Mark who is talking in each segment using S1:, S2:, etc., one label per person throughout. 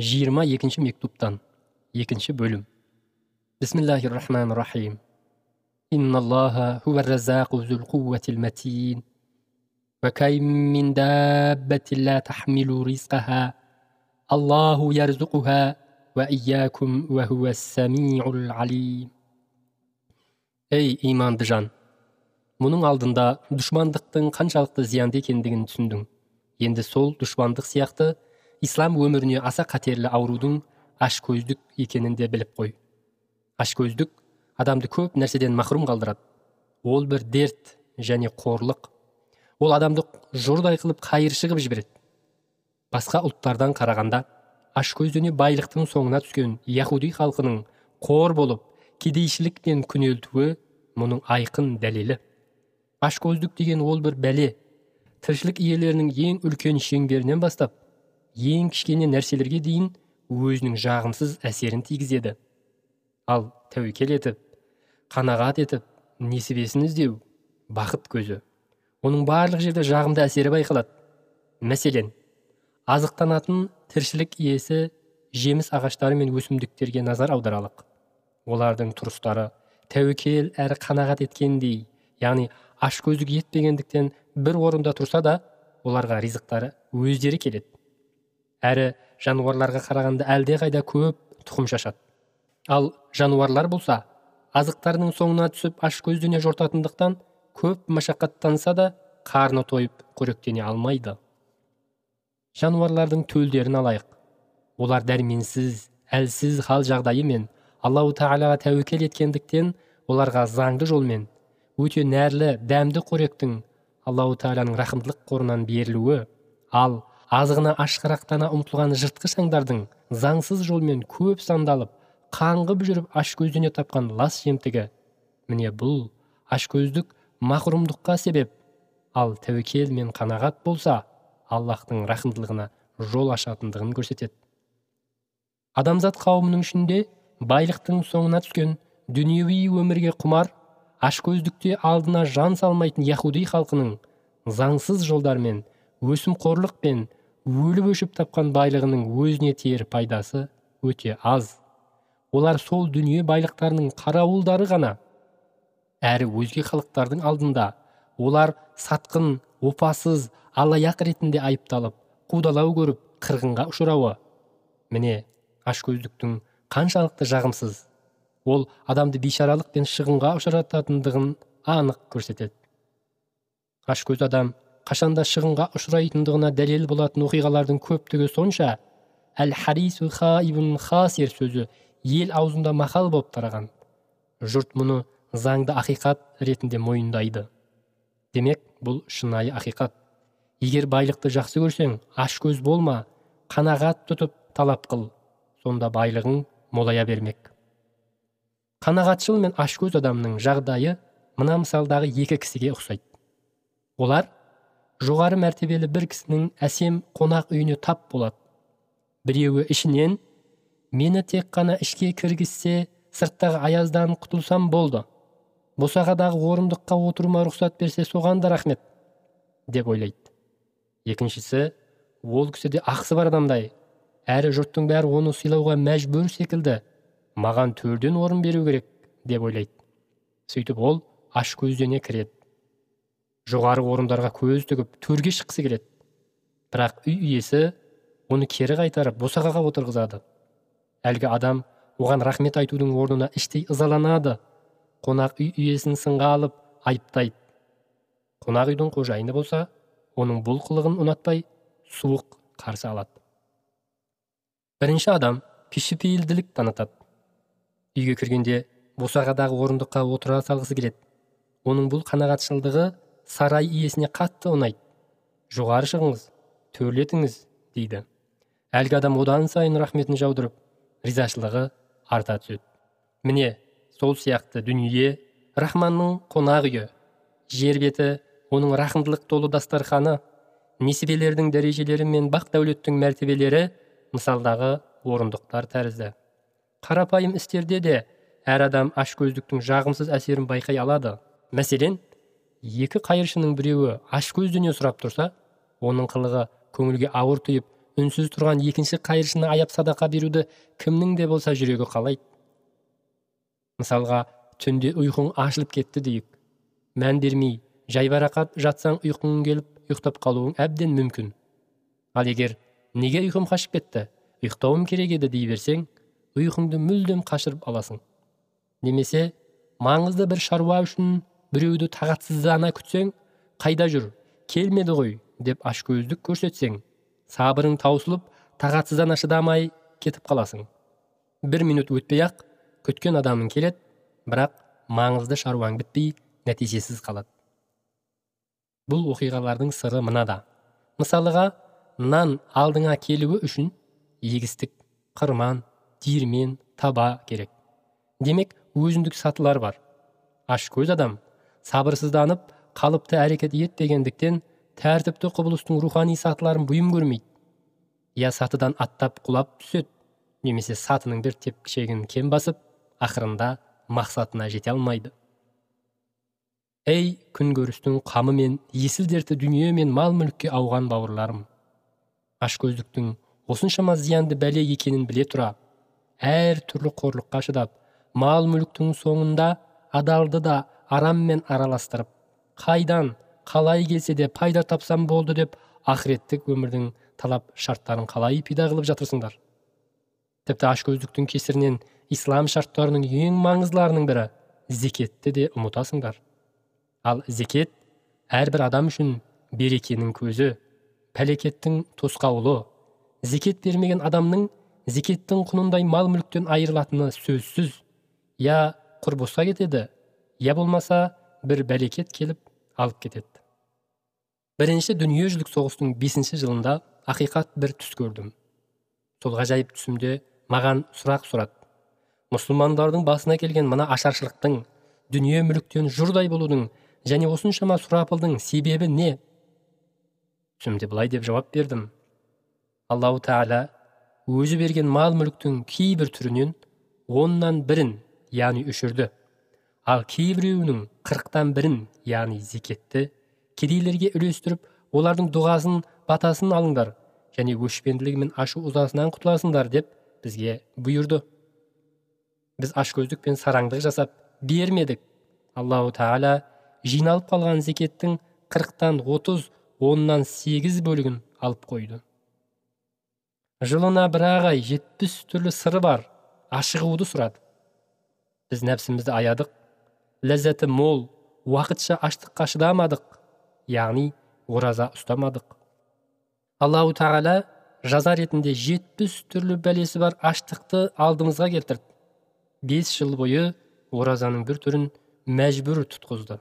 S1: жиырма екінші мектуптан екінші бөлім бисмиллахи рахмани рахим إن الله هو الرزاق ذو القوة المتين وكأين من دابة لا تحمل رزقها الله يرزقها وإياكم وهو السميع العليم ей иманды жан мұның алдында дұшмандықтың қаншалықты зиянды екендігін түсіндің енді сол дұшмандық сияқты ислам өміріне аса қатерлі аурудың ашкөздік екенін де біліп қой. Ашкөздік адамды көп нәрседен махрұм қалдырады. Ол бір дерт және қорлық. Ол адамды жұрдай қылып қайыршы қылып жібереді. Басқа ұлттардан қарағанда ашкөздене байлықтың соңына түскен яхуди халқының қор болып кедейшілікпен күнелтуі мұның айқын дәлелі. Ашкөздік деген ол бір бәле. Тіршілік иелерінің ең үлкен шеңберінен бастап ең кішкене нәрселерге дейін өзінің жағымсыз әсерін тигізеді. Ал тәуекел етіп қанағат етіп несібесін іздеу бақыт көзі. Оның барлық жерде жағымды әсері байқалады. Мәселен азықтанатын тіршілік иесі жеміс ағаштары мен өсімдіктерге назар аударалық. Олардың тұрыстары тәуекел әрі қанағат еткендей яғни ашкөздік етпегендіктен бір орында тұрса да оларға ризықтары өздері келеді. Әрі жануарларға қарағанда әлдеқайда көп тұқым шашады. Ал жануарлар болса азықтарының соңына түсіп ашкөздене жортатындықтан көп машақаттанса да қарны тойып қоректене алмайды. Жануарлардың төлдерін алайық. Олар дәрменсіз әлсіз хал жағдайымен аллау тағалаға тәуекел еткендіктен оларға заңды жолмен өте нәрлі дәмді қоректің аллау тағаланың рахымдылық қорынан берілуі ал азығына ашқарақтана ұмтылған жыртқыш аңдардың заңсыз жолмен көп сандалып қаңғып жүріп ашкөздене тапқан лас жемтігі. Міне бұл ашкөздік махрұмдыққа себеп. Ал тәуекел мен қанағат болса аллахтың рахымдылығына жол ашатындығын көрсетеді. Адамзат қауымының ішінде байлықтың соңына түскен дүниеви өмірге құмар ашкөздікте алдына жан салмайтын яхуди халқының заңсыз жолдармен өсімқорлық пен өліп өшіп тапқан байлығының өзіне тиер пайдасы өте аз. Олар сол дүние байлықтарының қарауылдары ғана. Әрі өзге халықтардың алдында олар сатқын опасыз алаяқ ретінде айыпталып қудалау көріп қырғынға ұшырауы. Міне ашкөздіктің қаншалықты жағымсыз. Ол адамды бейшаралық пен шығынға ұшырататындығын анық көрсетеді. Ашкөз адам қашанда шығынға ұшырайтындығына дәлел болатын оқиғалардың көптігі сонша әл харису хасир сөзі ел аузында мақал болып тараған. Жұрт мұны заңды ақиқат ретінде мойындайды. Демек бұл шынайы ақиқат. Егер байлықты жақсы көрсең ашкөз болма қанағат тұтып талап қыл. Сонда байлығың молая бермек. Қанағатшыл мен ашкөз адамның жағдайы мына мысалдағы екі кісіге ұқсайды. Олар жоғары мәртебелі бір кісінің әсем қонақ үйіне тап болады. Біреуі ішінен мені тек қана ішке кіргізсе сырттағы аяздан құтылсам болды. Босағадағы орындыққа отыруыма рұқсат берсе соған да рахмет деп ойлайды. Екіншісі ол кісі де ақысы бар адамдай. Әрі жұрттың бәрі оны сыйлауға мәжбүр секілді. Маған төрден орын беру керек деп ойлайды. Сөйтіп ол ашкөздене кіреді. Жоғары орындарға көз тігіп төрге шыққысы келеді. Бірақ үй иесі оны кері қайтарып босағаға отырғызады. Әлгі адам оған рахмет айтудың орнына іштей ызаланады. Қонақ үй иесін сынға алып айыптайды. Қонақ үйдің қожайыны болса оның бұл қылығын ұнатпай суық қарсы алады. Бірінші адам кішіпейілділік танытады. Үйге кіргенде босағадағы орындыққа отыра салғысы келеді. Оның бұл қанағатшылдығы сарай иесіне қатты ұнайды. Жоғары шығыңыз төрлетіңіз дейді. Әлгі адам одан сайын рахметін жаудырып ризашылығы арта түседі. Міне сол сияқты дүние рахманның қонақ үйі. Жер беті оның рахымдылық толы дастарханы. Несібелердің дәрежелері мен бақ дәулеттің мәртебелері мысалдағы орындықтар тәрізді. Қарапайым істерде де әр адам ашкөздіктің жағымсыз әсерін байқай алады. Мәселен екі қайыршының біреуі ашкөздене сұрап тұрса оның қылығы көңілге ауыр тиіп үнсіз тұрған екінші қайыршыны аяп садақа беруді кімнің де болса жүрегі қалайды? Мысалға түнде ұйқың ашылып кетті дейік. Мән бермей жайбарақат жатсаң ұйқың келіп ұйықтап қалуың әбден мүмкін. Ал егер неге ұйқым қашып кетті ұйықтауым керек еді дей берсең ұйқыңды мүлдем қашырып аласың. Немесе маңызды бір шаруа үшін біреуді тағатсыздана күтсең қайда жүр? Келмеді ғой деп ашкөздік көрсетсең. Сабырың таусылып тағатсыздана шыдамай кетіп қаласың. Бір минут өтпей ақ күткен адамың келеді бірақ маңызды шаруаң бітпей нәтижесіз қалады. Бұл оқиғалардың сыры мынада. Мысалыға нан алдыңа келуі үшін егістік қырман диірмен таба керек. Демек өзіндік сатылар бар. Ашкөз адам сабырсызданып қалыпты әрекет етпегендіктен тәртіпті құбылыстың рухани сатыларын бұйым көрмейді. Я сатыдан аттап құлап түседі немесе сатының бір тепкішегін кем басып ақырында мақсатына жете алмайды. Ей күнкөрістің қамы мен есіл дерті дүние мен мал мүлікке ауған бауырларым. Ашкөздіктің осыншама зиянды бәле екенін біле тұра. Әр түрлі қорлыққа шыдап мал мүліктің соңында адалды да араммен араластырып қайдан қалай келсе де пайда тапсам болды деп ақыреттік өмірдің талап шарттарын қалай пида қылып жатырсыңдар? Тіпті ашкөздіктің кесірінен ислам шарттарының ең маңыздыларының бірі зекетті де ұмытасыңдар. Ал зекет әрбір адам үшін берекенің көзі пәлекеттің тосқауылы зекет бермеген адамның зекеттің құнындай мал мүліктен айырылатыны сөзсіз я құр кетеді я болмаса бір бәлекет келіп алып кетеді. Бірінші дүниежүзілік соғыстың бесінші жылында ақиқат бір түс көрдім. Сол ғажайып түсімде маған сұрақ сұрады. Мұсылмандардың басына келген мына ашаршылықтың дүние мүліктен жұрдай болудың және осыншама сұрапылдың себебі не? Түсімде былай деп жауап бердім. Аллау тағала өзі берген мал мүліктің кейбір түрінен оннан бірін яғни үшірді ал кейбіреуінің қырықтан бірін яғни зекетті кедейлерге үлестіріп олардың дұғасын батасын алыңдар және өшпенділігі мен ашу ызасынан құтыласыңдар деп бізге бұйырды. Біз ашкөздік пен сараңдық жасап бермедік. Аллау тағала жиналып қалған зекеттің қырықтан отыз оннан сегіз бөлігін алып қойды. Жылына бір ай жетпіс түрлі сыры бар ашығуды сұрады. Біз нәпсімізді аядық ләззаты мол уақытша аштыққа шыдамадық яғни ораза ұстамадық. Аллау тағала жаза ретінде жетпіс түрлі бәлесі бар аштықты алдымызға келтірді. Бес жыл бойы оразаның бір түрін мәжбүр тұтқызды.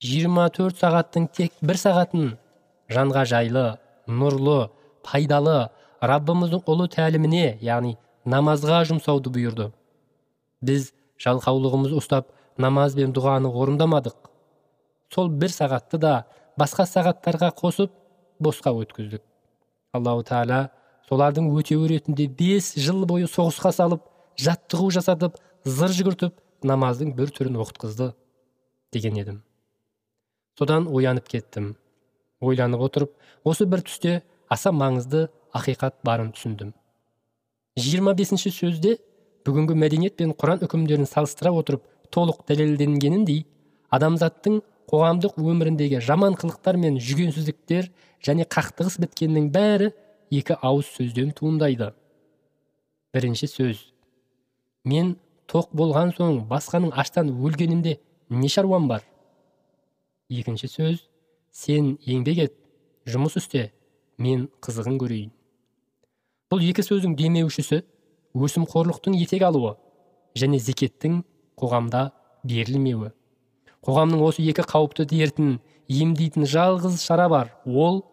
S1: Жиырма төрт сағаттың тек бір сағатын жанға жайлы нұрлы пайдалы раббымыздың ұлы тәліміне яғни намазға жұмсауды бұйырды. Біз жалқаулығымызды ұстап намаз бен дұғаны орындамадық. Сол бір сағатты да басқа сағаттарға қосып босқа өткіздік. Аллау тағала солардың өтеуі ретінде бес жыл бойы соғысқа салып жаттығу жасатып зыр жүгіртіп намаздың бір түрін оқытқызды деген едім. Содан оянып кеттім. Ойланып отырып осы бір түсте аса маңызды ақиқат барын түсіндім. 25 бесінші сөзде бүгінгі мәдениет пен құран үкімдерін салыстыра отырып толық дәлелденгеніндей адамзаттың қоғамдық өміріндегі жаман қылықтар мен жүгенсіздіктер және қақтығыс біткеннің бәрі екі ауыз сөзден туындайды. Бірінші сөз. Мен тоқ болған соң басқаның аштан өлгенімде не шаруам бар? Екінші сөз. Сен еңбек ет жұмыс істе мен қызығын көрейін бұл екі сөздің демеушісі өсімқорлықтың етек алуы және зекеттің қоғамда берілмеуі. Қоғамның осы екі қауіпті дертін емдейтін жалғыз шара бар. Ол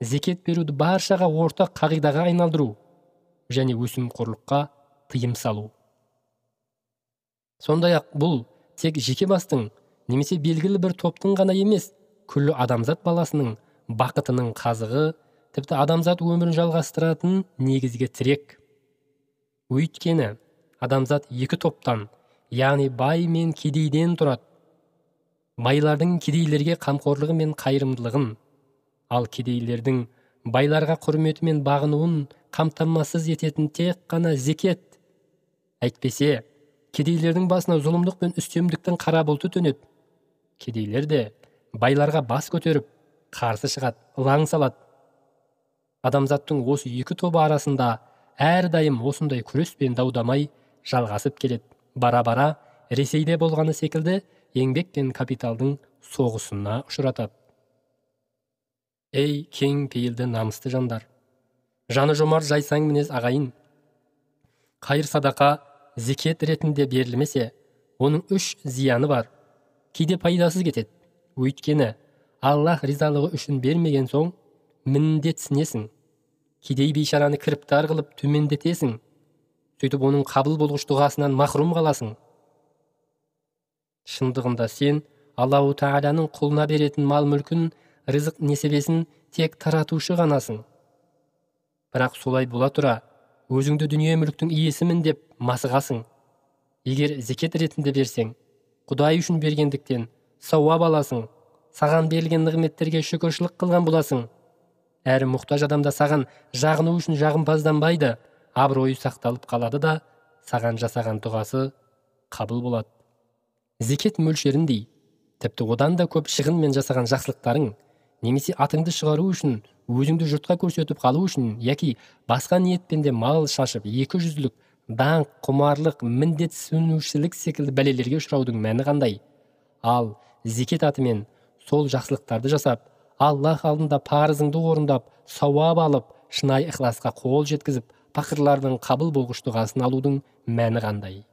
S1: зекет беруді баршаға ортақ қағидаға айналдыру және өсімқорлыққа тыйым салу. Сондай ақ бұл тек жеке бастың немесе белгілі бір топтың ғана емес күллі адамзат баласының бақытының қазығы тіпті адамзат өмірін жалғастыратын негізгі тірек өйткені адамзат екі топтан яғни бай мен кедейден тұрады. Байлардың кедейлерге қамқорлығы мен қайырымдылығын ал кедейлердің байларға құрметі мен бағынуын қамтамасыз ететін тек қана зекет. Әйтпесе кедейлердің басына зұлымдық пен үстемдіктің қара бұлты төнеді. Кедейлер де байларға бас көтеріп қарсы шығады ылаң салады. Адамзаттың осы екі тобы арасында әрдайым осындай күрес пен даудамай жалғасып келеді. Бара бара ресейде болғаны секілді еңбек пен капиталдың соғысына ұшыратады. Ей кең пейілді намысты жандар! Жаны жомарт жайсаң мінез ағайын! Қайыр садақа зекет ретінде берілмесе оның үш зияны бар. Кейде пайдасыз кетеді. Өйткені аллах ризалығы үшін бермеген соң міндетсінесің. Кедей бейшараны кіріптар қылып төмендетесің сөйтіп оның қабыл болғыш дұғасынан махрұм қаласың. Шындығында сен аллаху тағаланың құлына беретін мал мүлкін рызық несібесін тек таратушы ғанасың. Бірақ солай бола тұра өзіңді дүние мүліктің иесімін деп масығасың. Егер зекет ретінде берсең құдай үшін бергендіктен сауап аласың саған берілген нығметтерге шүкіршілік қылған боласың. Әрі мұқтаж адамда саған жағыну үшін жағымпазданбайды. Абыройы сақталып қалады да саған жасаған дұғасы қабыл болады. Зекет мөлшеріндей тіпті одан да көп шығынмен жасаған жақсылықтарың немесе атыңды шығару үшін өзіңді жұртқа көрсетіп қалу үшін яки басқа ниетпен де мал шашып екі жүзділік даңқ құмарлық міндетсінушілік секілді бәлелерге ұшыраудың мәні қандай? Ал зекет атымен сол жақсылықтарды жасап аллах алдында парызыңды орындап сауап алып шынайы ықыласқа қол жеткізіп пақырлардың қабыл болғыш дұғасын алудың мәні қандай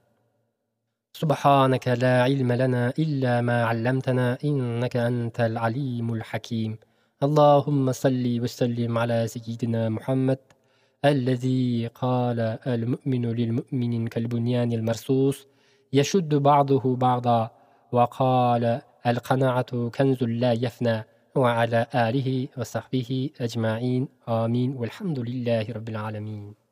S2: سبحانك لا علم لنا إلا ما علمتنا إنك أنت العليم الحكيم اللهم صل وسلم على سيدنا محمد الذي قال المؤمن للمؤمن كالبنيان المرصوص يشد بعضه بعضا وقال القناعة كنز لا يفنى وعلى آله وصحبه أجمعين. آمين. والحمد لله رب العالمين.